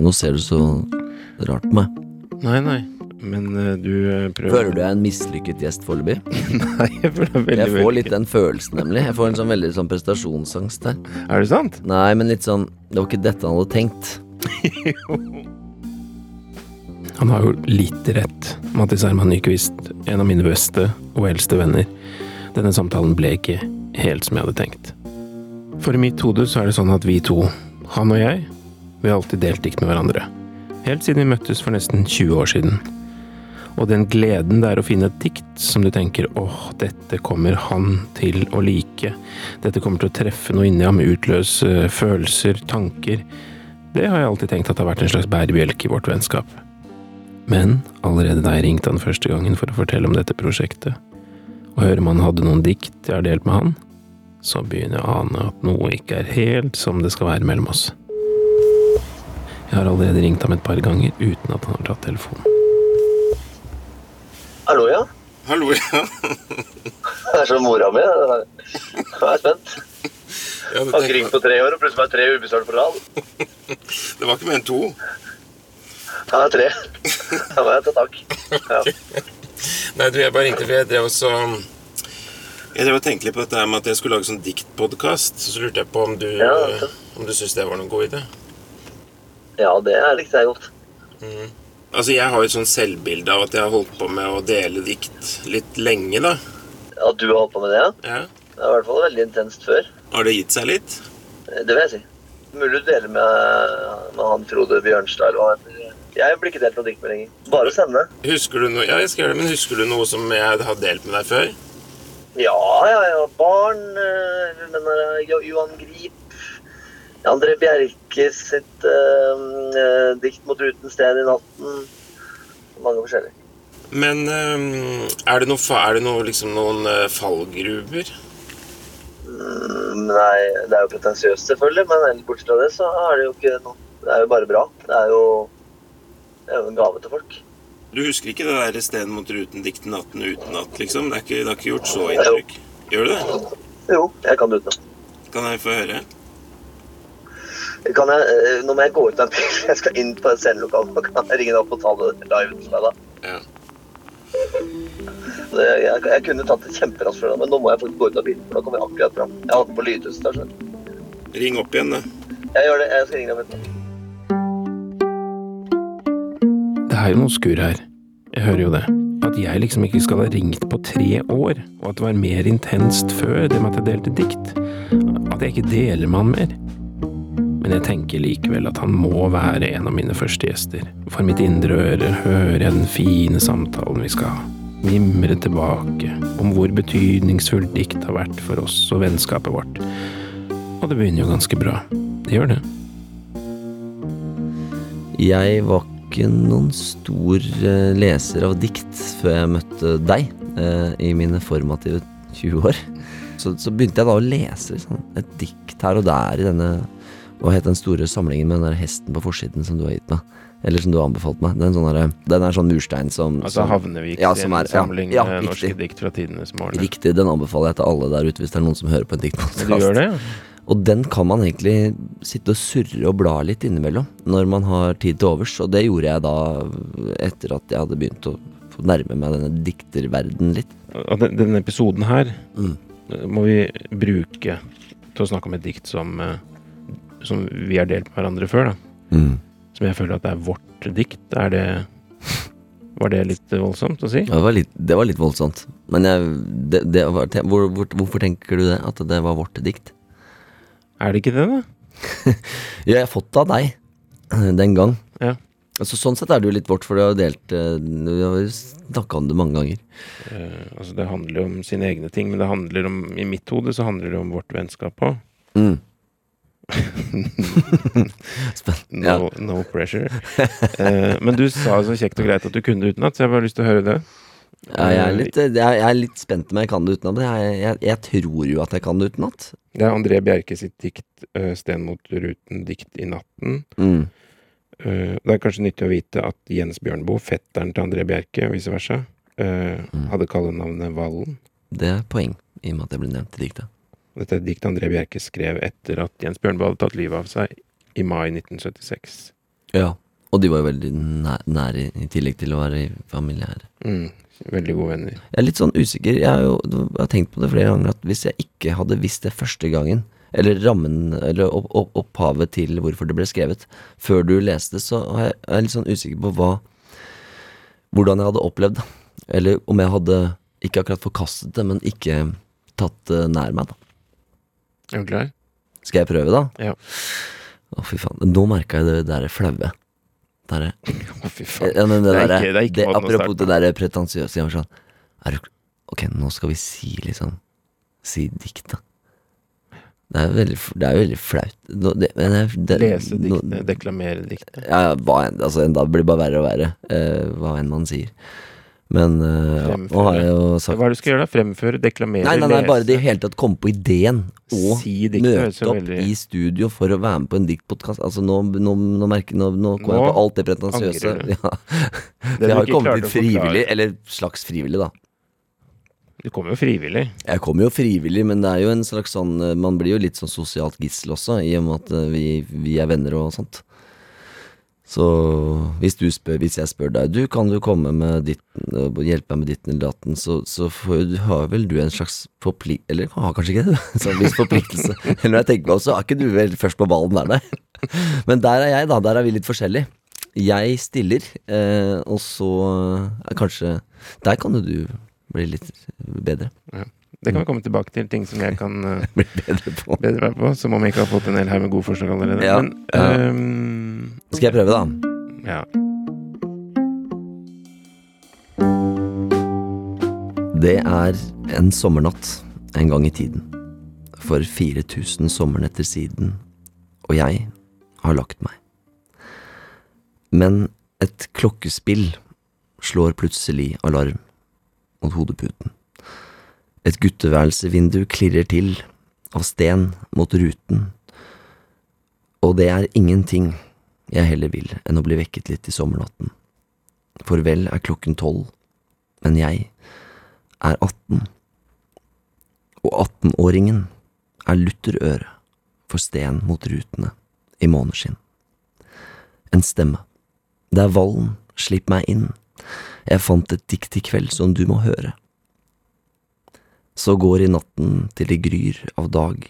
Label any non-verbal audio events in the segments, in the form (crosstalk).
Nå ser du så rart på meg. Nei, nei. Men uh, du eh, prøver Føler du jeg er en mislykket gjest foreløpig? (laughs) Nei, jeg føler veldig Jeg får litt den følelsen, nemlig. Jeg får en sånn veldig sånn prestasjonsangst der. Er det sant? Nei, men litt sånn Det var ikke dette han hadde tenkt. (laughs) Han har jo litt rett, Mattis Herman Nyquist, en av mine beste og eldste venner. Denne samtalen ble ikke helt som jeg hadde tenkt. For i mitt hode så er det sånn at vi to, han og jeg, vi har alltid delt dikt med hverandre. Helt siden vi møttes for nesten 20 år siden. Og den gleden det er å finne et dikt som du tenker åh, dette kommer han til å like, dette kommer til å treffe noe inni ham, utløse følelser, tanker, det har jeg alltid tenkt at det har vært en slags bærebjelke i vårt vennskap. Men allerede da jeg ringte han første gangen for å fortelle om dette prosjektet, og høre om han hadde noen dikt jeg har delt med han, så begynner jeg å ane at noe ikke er helt som det skal være mellom oss. Jeg har allerede ringt ham et par ganger uten at han har tatt telefonen. Hallo, ja. Hallo, ja. (laughs) Det er som mora mi. Jeg er spent. ja Har ikke ringt på tre år, og plutselig var det tre ubesvarte på rad. det var ikke mer enn to. Ja, det er tre. Da må jeg ta tak. Ja. Nei, du, jeg bare ringte for jeg drev også Jeg drev og tenkte litt på dette med at jeg skulle lage sånn diktpodkast. Så lurte jeg på om du, Ja, om du syntes det var noen god idé. Ja, det likte jeg godt. Altså, Jeg har jo et sånn selvbilde av at jeg har holdt på med å dele dikt litt lenge, da. At du har holdt på med det, ja. Ja. Det er i hvert fall veldig intenst før. Har det gitt seg litt? Det vil jeg si. Mulig du deler med, med han Frode Bjørnstad eller hva han heter. Jeg blir ikke delt noen dikt med lenger. Bare sende. Husker du noe Ja, jeg skal gjøre det, men husker du noe som jeg har delt med deg før? Ja, ja, ja. Barn. Men Den Johan Grip. André Bjerke sitt uh, eh, dikt mot ruten sted i natten. Mange forskjellige. Men øhm, er det, noe, er det noe, liksom noen øh, fallgruver? Mm, Nei, det er jo pretensiøst, selvfølgelig, men bortsett fra det, så er det jo ikke noe. Det er jo bare bra. Det er jo, det er jo en gave til folk. Du husker ikke det der 'Stedet mot ruten, dikt i natten uten natt', liksom? Det, er ikke, det har ikke gjort så inntrykk? Gjør du det? Jo, jeg kan det utenat. Kan jeg få høre? Kan jeg, eh, nå må jeg gå ut av bilen. (laughs) Jeg skal inn på et scenelokalet. Kan jeg ringe deg opp og ta det live til deg da? Ja. Det, jeg, jeg kunne tatt det kjemperaskt for deg, men nå må jeg faktisk gå ut av bilen. For da kommer jeg akkurat fram. Jeg har den på lydhuset der, skjønner du. Ring opp igjen, da. Jeg gjør det. Jeg skal ringe deg etterpå. Det er jo noe skurr her. Jeg hører jo det. At jeg liksom ikke skal ha ringt på tre år, og at det var mer intenst før, det med at jeg delte dikt. At jeg ikke deler med han mer. Men jeg tenker likevel at han må være en av mine første gjester. For mitt indre øre hører jeg den fine samtalen vi skal ha. Mimre tilbake om hvor betydningsfullt dikt har vært for oss og vennskapet vårt. Og det begynner jo ganske bra. Det gjør det. Jeg var ikke noen stor eh, leser av dikt før jeg møtte deg eh, i mine formative 20 år. Så, så begynte jeg da å lese liksom, et dikt her og der i denne Hva het den store samlingen med den der hesten på forsiden som du har gitt meg? Eller som du har anbefalt meg. Den, sånne, den er sånn murstein som Altså Havnevik Ja, som er- ja, samling ja, ja, norske dikt fra tidenes morgen. Riktig, den anbefaler jeg til alle der ute hvis det er noen som hører på en diktpodkast. Og den kan man egentlig sitte og surre og bla litt innimellom når man har tid til overs. Og det gjorde jeg da etter at jeg hadde begynt å få nærme meg denne dikterverdenen litt. Og den, denne episoden her Mm. eh, må vi bruke til å snakke om et dikt som, eh, som vi har delt med hverandre før. da. Som jeg føler at det er vårt dikt. Er det Var det litt voldsomt å si? Ja, Det var litt, det var litt voldsomt. Men jeg, det, det var, hvor, hvor, hvorfor tenker du det? At det var vårt dikt? Er det ikke det, da? (laughs) Ja, jeg har fått det av deg eh, den gang. Ja. Altså, sånn sett er det jo litt vårt, for du har delt Du har snakka om det mange ganger. Uh, altså Det handler jo om sine egne ting, men det handler om, i mitt hode så handler det om vårt vennskap òg. Mm. (laughs) No, no pressure. Eh, men du sa så kjekt og greit at du kunne det utenat, så jeg har bare lyst til å høre det. Ja, jeg, er litt, jeg, jeg er litt spent om jeg kan det utenat. Jeg, jeg, jeg tror jo at jeg kan det utenat. Det er André Bjerke sitt dikt eh, 'Sten mot ruten, dikt i natten'. Mm. Eh, det er kanskje nyttig å vite at Jens Bjørnboe, fetteren til André Bjerke, og vice versa, eh, Mm. hadde kallenavnet Vallen. Det er poeng, i og med at jeg ble nevnt i diktet. Dette er et dikt André Bjerke skrev etter at Jens Bjørnboe hadde tatt livet av seg i mai 1976. Ja. Og de var jo veldig næ- nære, i tillegg til å være familiære. Mm, veldig gode venner. Jeg er litt sånn usikker. Jeg har jo jeg har tenkt på det flere ganger at hvis jeg ikke hadde visst det første gangen, eller rammen, eller opp, opp, opphavet til hvorfor det ble skrevet, før du leste, så er jeg, er jeg litt sånn usikker på hva Hvordan jeg hadde opplevd det. Eller om jeg hadde ikke akkurat forkastet det, men ikke tatt det nær meg, da. Er du klar? Skal jeg prøve, da? Ja. Å, fy faen. Nå merka jeg det der flaue. Der, (laughs) Å, fy faen. ja, men det, Det er der, ikke- det er ikke det, måten å apropos starte det der pretensiøse. Jeg var sånn er du, Ok, nå skal vi si liksom Si diktet. Det er veldig, f- det er veldig flaut. Nå, det, men det, det, Lese nå- diktene, deklamere diktene. Ja, ja, hva enn. Altså, da blir det bare verre og verre. eh, hva enn man sier. Men uh, ja, nå har jeg jo sagt Hva er det du skal gjøre da? Fremføre, deklamere, Nei, nei, nei, bare det i hele tatt komme på ideen og Si møte opp veldig- i studio for å være med på en diktpodkast. Altså, nå, nå, nå merker nå, nå kommer jeg på alt det pretensiøse. (laughs) Ja. Det Jeg har ikke kommet dit frivillig, eller slags frivillig, da. Du kommer jo frivillig. Jeg kommer jo frivillig, men det er jo en slags sånn eh, Man blir jo litt sånn sosialt gissel også, i og med at eh, vi, vi er venner og sånt. Så hvis du spør, hvis jeg spør deg Du, kan du komme med ditten hjelpe meg med ditten eller datten, så, så får, har vel du en slags forplik... Eller har kanskje ikke det, (laughs) en viss forpliktelse. Når jeg tenker meg om, så er ikke du vel først på ballen der, nei. (laughs) Men der er jeg, da. Der er vi litt forskjellige. Jeg stiller, eh, og så er kanskje Der kan jo du bli litt bedre. Det kan vi komme tilbake til. Ting som jeg kan (laughs) uh, bedre på. bedre være på. Som om jeg ikke har fått en hel haug med gode forslag allerede. Ja, Men ja. Um, Skal jeg prøve, da? ja. Det er en sommernatt en gang i tiden. For 4000 sommernetter siden. Og jeg har lagt meg. Men et klokkespill slår plutselig alarm mot hodeputen. Et gutteværelsevindu klirrer til av sten mot ruten. Og det er ingenting jeg heller vil enn å bli vekket litt i sommernatten. Farvel er klokken tolv, men jeg er 18. Og 18-åringen er lutterøre for sten mot rutene i måneskinn. En stemme. Det er Vallen, slipp meg inn. Jeg fant et dikt i kveld som du må høre. Så går i natten til det gryr av dag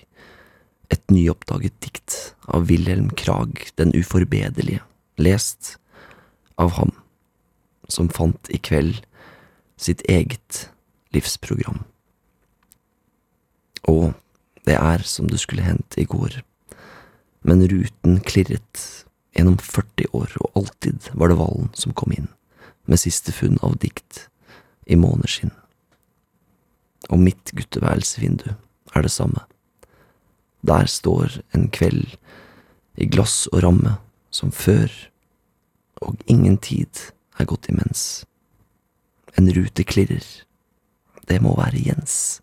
et nyoppdaget dikt av Wilhelm Krag den uforbederlige, lest av ham som fant i kveld sitt eget livsprogram. Og det er som det skulle hendt i går, men ruten klirret gjennom 40 år, og alltid var det Valen som kom inn med siste funn av dikt i måneskinn. Og mitt gutteværelsevindu er det samme. Der står en kveld i glass og ramme som før, og ingen tid er gått imens. En rute klirrer. Det må være Jens.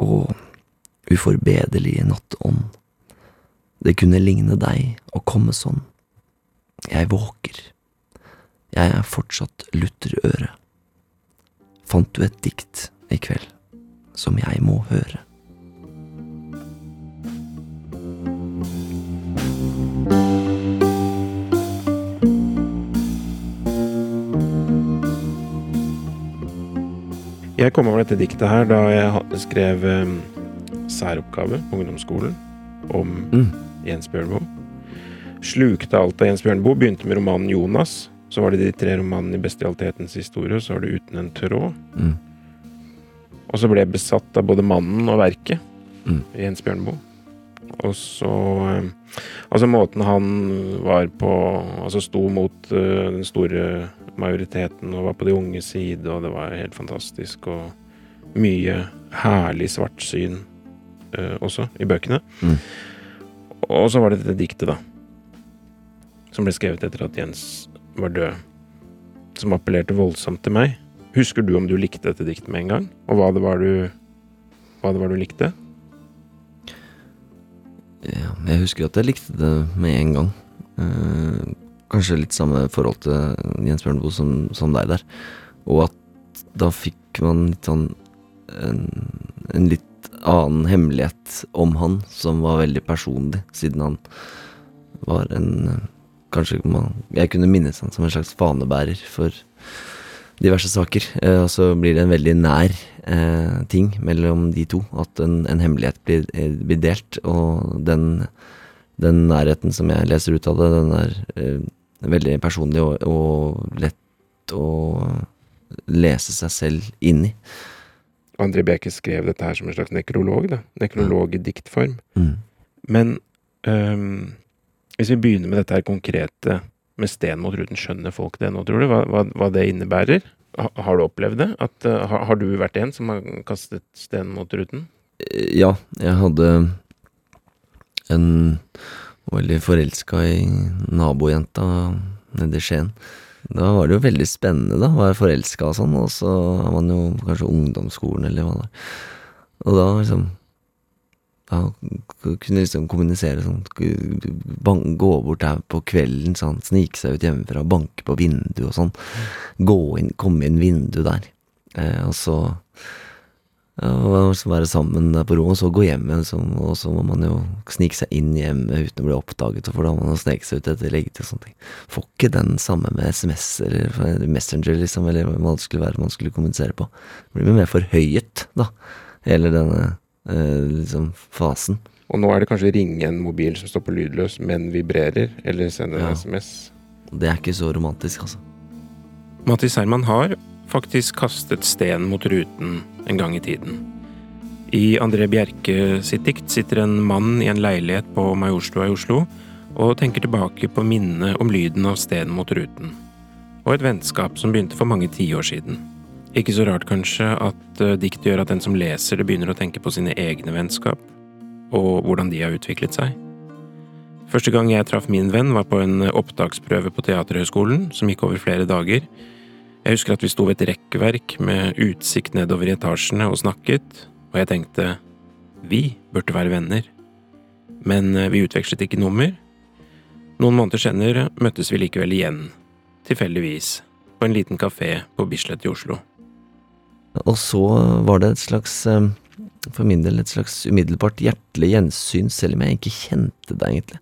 Å, uforbederlige nattånd. Det kunne ligne deg å komme sånn. Jeg våker. Jeg er fortsatt lutterøre. Fant du et dikt i kveld som jeg må høre? Jeg kom over dette diktet her da jeg skrev em, særoppgave på ungdomsskolen om Mm. Jens Bjørnboe. Slukte alt av Jens Bjørnboe. Begynte med romanen 'Jonas'. Så var det de tre romanene i bestialitetens historie, og så var det 'Uten en tråd'. Mm. Og så ble jeg besatt av både mannen og verket. Mm. Jens Bjørneboe. Og så Altså måten han var på Altså sto mot uh, den store majoriteten og var på de unges side, og det var helt fantastisk. Og mye herlig svartsyn uh, også i bøkene. Mm. Og så var det dette diktet, da. Som ble skrevet etter at Jens var død. Som appellerte voldsomt til meg. Husker du om du likte dette diktet med en gang? Og hva det var du Hva det var du likte? Ja, jeg husker at jeg likte det med en gang. Eh, kanskje litt samme forhold til Jens Bjørneboe som, som deg der. Og at da fikk man litt sånn en, en litt annen hemmelighet om han, som var veldig personlig, siden han var en Kanskje man, jeg kunne minnes han som en slags fanebærer for diverse saker. Eh, og så blir det en veldig nær eh, ting mellom de to. At en, en hemmelighet blir, eh, blir, delt, og den, den, nærheten som jeg leser ut av det, den er eh, veldig personlig og, og lett å lese seg selv inn i. André Beke skrev dette her som en slags nekrolog, da. Nekrolog i diktform. Mm. Men um, hvis vi begynner med dette her konkrete med sten mot ruten, skjønner folk det nå, tror du? Hva, hva, hva det innebærer? Ha, har du opplevd det? At, uh, har, har, du vært en som har kastet sten mot ruten? Eh, ja, jeg hadde en veldig forelska i nabojenta nede i Skien. Da var det jo veldig spennende, da, å være forelska og sånn, og så er man jo kanskje ungdomsskolen eller hva det er. Og da liksom da kunne liksom kommunisere sånn Gå bort der på kvelden, sånn, snike seg ut hjemmefra, banke på vinduet og sånn. Gå inn, komme inn vinduet der. Eh, og så ja, være sammen på ro, og så gå hjem igjen. Liksom, og så må man jo snike seg inn hjemme uten å bli oppdaget, for da må man sneke seg ut etter leggetid og sånne ting. Får ikke den samme med SMS eller Messenger, liksom, eller hva det skulle være man skulle kommunisere på. Det blir mer forhøyet, da, hele denne liksom, fasen. Og nå er det kanskje ringe en mobil som står på lydløs, men vibrerer, eller sende en ja. SMS. Det er ikke så romantisk, altså. Mattis Herman har faktisk kastet sten mot ruten en gang i tiden. I André Bjerke sitt dikt sitter en mann i en leilighet på Majorstua i Oslo og tenker tilbake på minnet om lyden av sten mot ruten, og et vennskap som begynte for mange tiår siden. Ikke så rart kanskje at diktet dikt gjør at den som leser det, begynner å tenke på sine egne vennskap, og hvordan de har utviklet seg. Første gang jeg traff min venn, var på en opptaksprøve på Teaterhøgskolen, som gikk over flere dager. Jeg husker at vi sto ved et rekkverk med utsikt nedover i etasjene og snakket, og jeg tenkte vi burde være venner. Men uh, vi utvekslet ikke nummer. Noen måneder senere møttes vi likevel igjen, tilfeldigvis, på en liten kafé på Bislett i Oslo. Og så var det et slags, eh, for min del, et slags umiddelbart hjertelig gjensyn, selv om jeg ikke kjente deg, egentlig.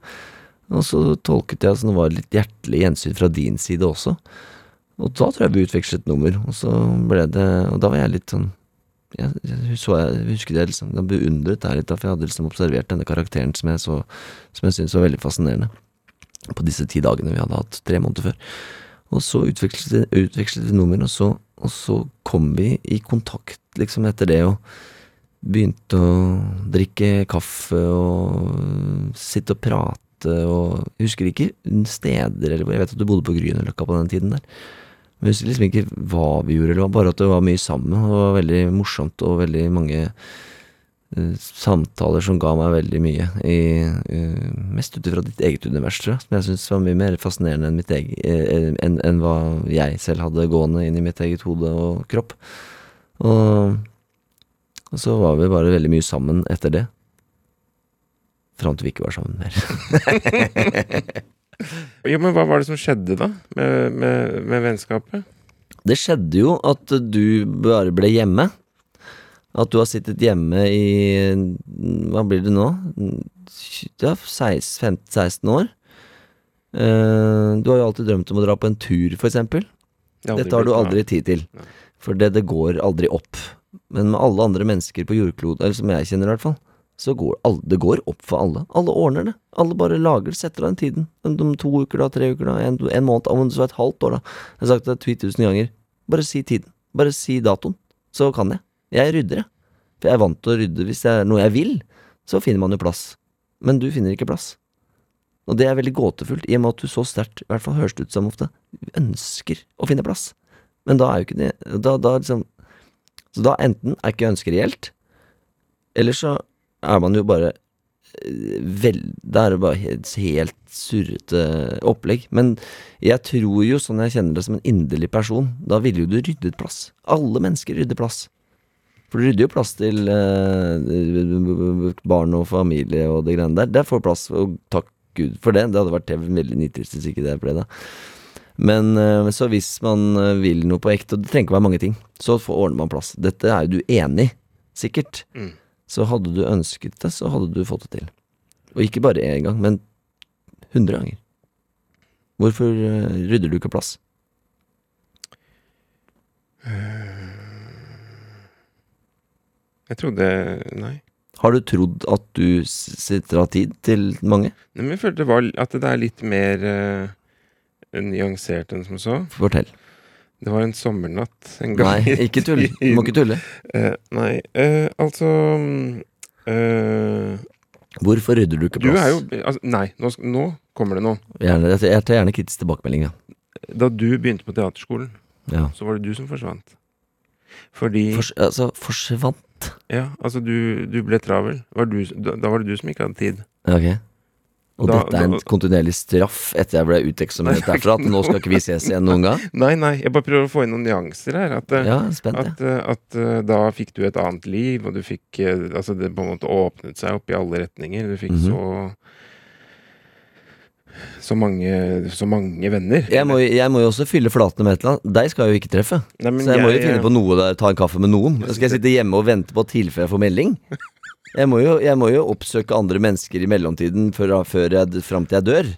Og så tolket jeg at det var litt hjertelig gjensyn fra din side også. Og da tror jeg vi utvekslet nummer, og så ble det Og da var jeg litt sånn jeg, jeg, så jeg husket jeg liksom, jeg beundret deg litt, da, for jeg hadde liksom observert denne karakteren som jeg så Som jeg syntes var veldig fascinerende. På disse ti dagene vi hadde hatt, tre måneder før. Og så utvekslet vi nummer, og så og så kom vi i kontakt liksom etter det, og begynte å drikke kaffe og sitte og prate og Jeg husker ikke steder, eller jeg vet at du bodde på Grünerløkka på den tiden der. Men jeg husker liksom ikke hva vi gjorde, eller bare at det var mye sammen, og det var veldig morsomt og veldig mange samtaler som ga meg veldig mye, i, uh, mest ut ifra ditt eget univers, tror jeg, som jeg syns var mye mer fascinerende enn, eget, uh, enn, enn hva jeg selv hadde gående inn i mitt eget hode og kropp. Og, og så var vi bare veldig mye sammen etter det. Fram til vi ikke var sammen mer. (laughs) jo, men hva var det som skjedde, da, med, med, med vennskapet? Det skjedde jo at du bare ble hjemme. At du har sittet hjemme i Hva blir det nå? Ja, 15-16 år. Uh, du har jo alltid drømt om å dra på en tur, eksempel. Dette har du aldri tid til. For det, det går aldri opp. Men med alle andre mennesker på jordkloden, eller som jeg kjenner i hvert fall, så går alle, det går opp for alle. Alle ordner det. Alle bare lager setter av den tiden. Om to uker, da, tre uker, da, en, en måned, om så et halvt år, da. Jeg har sagt det 20 000 ganger. Bare si tiden. Bare si datoen. Så kan jeg. Jeg rydder, jeg. For jeg er vant til å rydde. Hvis det er noe jeg vil, så finner man jo plass. Men du finner ikke plass. Og det er veldig gåtefullt, i og med at du så sterkt, i hvert fall høres det ut som ofte, ønsker å finne plass. Men da er jo ikke det da, da liksom Så da enten er ikke ønsket reelt, eller så er man jo bare eh, vel, Da er det bare helt, helt surrete opplegg. Men jeg tror jo, sånn jeg kjenner det som en inderlig person, da ville jo du ryddet plass. Alle mennesker rydder plass. For du rydder jo plass til eh, barn og familie og det greiene der. Det får plass, og takk Gud for det. Det hadde vært veldig nitrist hvis ikke det ble det. Men eh, så hvis man eh, vil noe på ekte, og det trenger ikke være mange ting, så ordner man plass. Dette er jo du enig i, sikkert. Mm. Så hadde du ønsket det, så hadde du fått det til. Og ikke bare én gang, men 100 ganger. Hvorfor eh, rydder du ikke plass? Jeg trodde Nei. Har du trodd at du sitter av tid til mange? Nei, Men jeg følte det var, at det er litt mer uh, nyansert enn som så. Fortell. Det var en sommernatt en gang Nei, ikke tull. Du må ikke tulle. Uh, nei, uh, altså Hvorfor rydder du ikke plass? Du er jo altså, Nei, nå, nå kommer det noe. Gjerne, jeg tar gjerne kritisk tilbakemelding, ja. Da du begynte på teaterskolen, ja. så var det du som forsvant. Fordi Fors, altså, forsvant Ja, altså du, du ble travel. Var du, da, da var det du som ikke hadde tid. Ok. Og Da- dette er en da- kontinuerlig straff etter jeg ble uteksaminert derfra, at nå skal ikke vi ses igjen noen gang? (laughs) Nei, nei, jeg bare prøver å få inn noen nyanser her. At, eh, Ja, spent, at, ja. at at da fikk du et annet liv, og du fikk eh, Altså det på en måte åpnet seg opp i alle retninger. Du fikk Mhm. så så mange, så mange venner. Jeg må, jeg må jo også fylle flatene med et eller annet. Deg skal jeg jo ikke treffe. Nei, Så jeg må jo finne på noe der, ta en kaffe med noen. Skal jeg sitte hjemme og vente på tilfelle jeg får melding? Jeg må jo, jeg må jo oppsøke andre mennesker i mellomtiden før, før jeg, fram til jeg dør.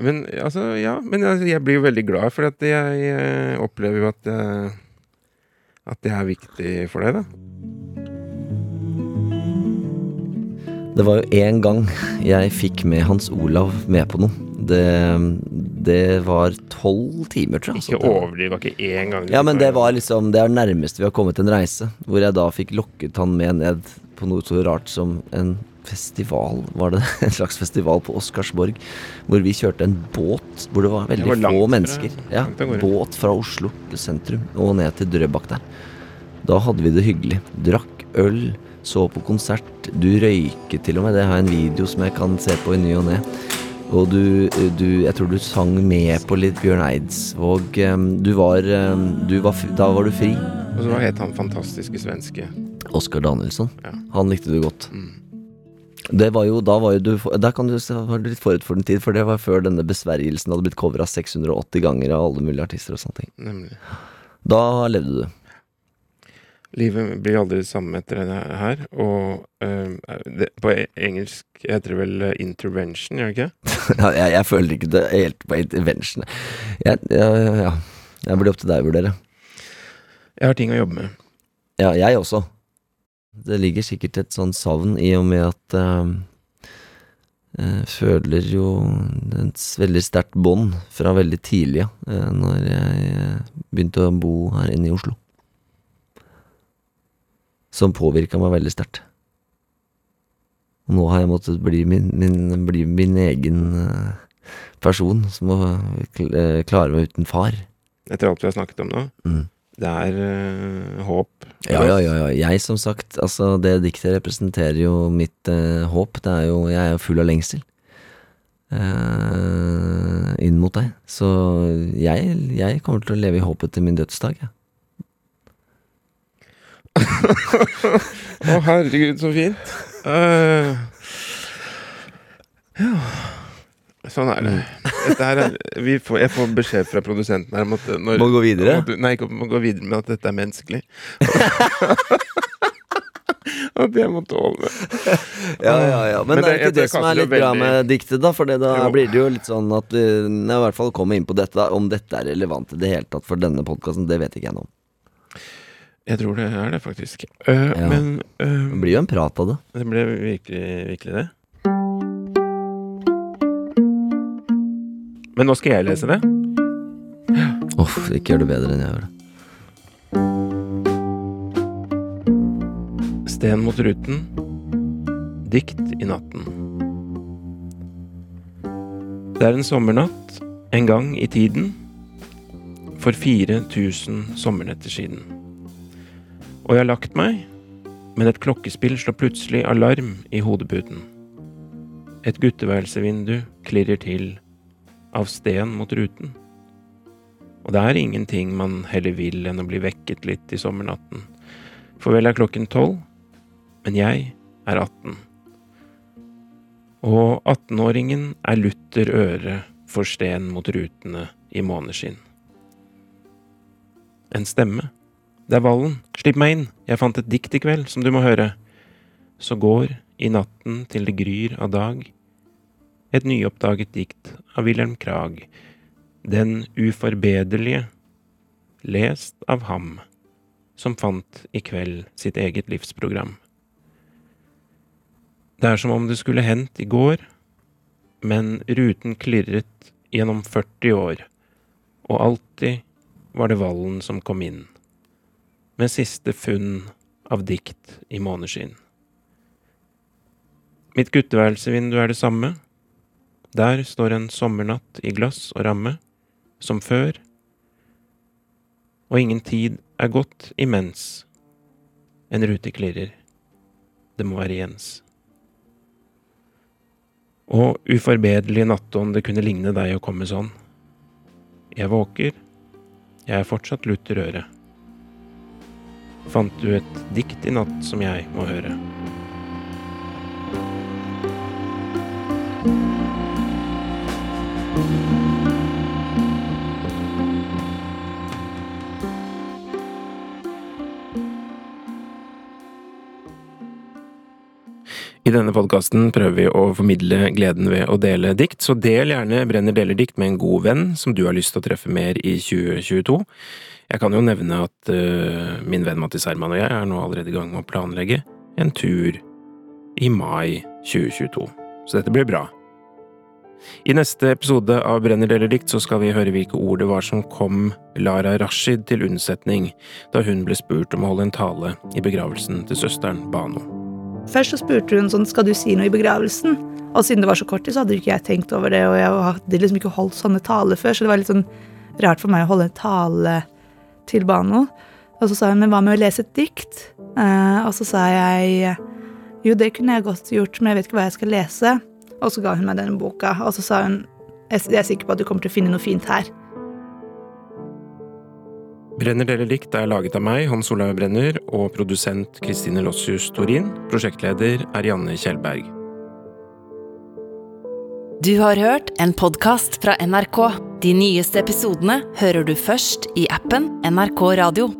Men altså, ja. Men altså, jeg blir jo veldig glad, for at jeg eh, opplever jo at eh, At det er viktig for deg, da. Det var jo én gang jeg fikk med Hans Olav med på noe. Det, det var tolv timer, tror jeg. Ikke altså. Overdriv. Var ikke én gang. Ja, men det var liksom Det er nærmest vi har kommet en reise. Hvor jeg da fikk lokket han med ned på noe så rart som en festival, var det (laughs) En slags festival på Oscarsborg. Hvor vi kjørte en båt hvor det var veldig Det var få mennesker. Ja. Båt fra Oslo sentrum og ned til Drøbak der. Da hadde vi det hyggelig. Drakk øl, så på konsert. Du røyket til og med. Det har jeg en video som jeg kan se på i ny og ne. Og du, du Jeg tror du sang med på litt Bjørn Eidsvåg. Du var, du var Da var du fri. Og så het han fantastiske svenske. Oskar Danielsson. Ja. Han likte du godt. Mm. Det var jo, da var jo du Der kan du var du litt forut for den tid, for det var før denne besvergelsen hadde blitt covra 680 ganger av alle mulige artister og sånne ting. Nemlig. Da levde du. Livet blir aldri det samme etter det her. Og uh, det, på e- engelsk heter det vel eh, intervention, gjør det ikke? (laughs) Jeg, jeg føler ikke det helt på intervention. Jeg, ja, ja, ja. Det blir opp til deg å vurdere. Jeg har ting å jobbe med. Ja, jeg også. Det ligger sikkert et sånn savn i og med at uh, jeg føler jo et veldig sterkt bånd fra veldig tidlig, ja, eh, når jeg eh, begynte å bo her inne i Oslo. Som påvirka meg veldig sterkt. Og nå har jeg måttet bli min, min, bli min egen eh, person som må eh, klare meg uten far. Etter alt vi har snakket om nå. Mm. Det er eh, håp. Ja, ja, ja, ja. Jeg, som sagt, altså det diktet representerer jo mitt eh, håp. Det er jo, jeg er jo full av lengsel. Uh, inn mot deg. Så jeg, jeg kommer til å leve i håpet til min dødsdag. jeg. Å, herregud, så fint. Uh, ja Sånn er det. Er, vi får, jeg får beskjed fra produsenten her om at når, Må gå videre? om at- Nei, ikke må gå videre, men at dette er menneskelig. (laughs) At jeg må tåle. Ja, ja, ja. Men, Men det er ikke det, det som er litt veldig... bra med diktet, da? For da Jo. blir det jo litt sånn at vi i hvert fall kommer inn på dette. Om dette er relevant i det hele tatt for denne podkasten, det vet ikke jeg nå. Jeg tror det er det, faktisk. Uh, Ja. Men uh, Det blir jo en prat av det. det ble virkelig, virkelig det. Men nå skal jeg lese det. Uff, ikke gjør det bedre enn jeg gjør det. Sten mot ruten. Dikt i natten. Det er en sommernatt en gang i tiden for 4000 sommernetter siden. Og jeg har lagt meg, men et klokkespill slår plutselig alarm i hodeputen. Et gutteværelsevindu klirrer til av sten mot ruten. Og det er ingenting man heller vil enn å bli vekket litt i sommernatten. For vel er klokken tolv, men jeg er 18. Og 18-åringen er lutter øre for sten mot rutene i måneskinn. En stemme. Det er Vallen. Slipp meg inn, jeg fant et dikt i kveld som du må høre. Så går i natten til det gryr av dag. Et nyoppdaget dikt av Wilhelm Krag. Den uforbederlige. Lest av ham som fant i kveld sitt eget livsprogram. Det er som om det skulle hendt i går, men ruten klirret gjennom 40 år, og alltid var det Vallen som kom inn, med siste funn av dikt i måneskinn. Mitt gutteværelsevindu er det samme. Der står en sommernatt i glass og ramme, som før, og ingen tid er gått imens en rute klirrer. Det må være Jens. Og uforbederlig nattånd, det kunne ligne deg å komme sånn. Jeg våker, jeg er fortsatt lutt i røret. Fant du et dikt i natt som jeg må høre? I denne podkasten prøver vi å formidle gleden ved å dele dikt, så del gjerne Brenner deler dikt med en god venn som du har lyst til å treffe mer i 2022. Jeg kan jo nevne at uh, min venn Mattis Herman og jeg er nå allerede i gang med å planlegge en tur i mai 2022, så dette blir bra. I neste episode av Brenner deler dikt så skal vi høre hvilke ord det var som kom Lara Rashid til unnsetning da hun ble spurt om å holde en tale i begravelsen til søsteren Bano. Først så spurte hun sånn, skal du si noe i begravelsen? Og siden det var så kort tid, så hadde ikke jeg tenkt over det, og jeg hadde liksom ikke holdt sånne taler før, så det var litt sånn rart for meg å holde en tale til Bano. Og så sa hun, men hva med å lese et dikt? Eh, og så sa jeg, jo, det kunne jeg godt gjort, men jeg vet ikke hva jeg skal lese. Og så ga hun meg denne boka, og så sa hun, jeg er sikker på at du kommer til å finne noe fint her. Brenner deler likt er laget av meg, Hans Olav Brenner, og produsent Kristine Lossius Torin. Prosjektleder er Janne Kjellberg. Du har hørt en podkast fra NRK. De nyeste episodene hører du først i appen NRK Radio.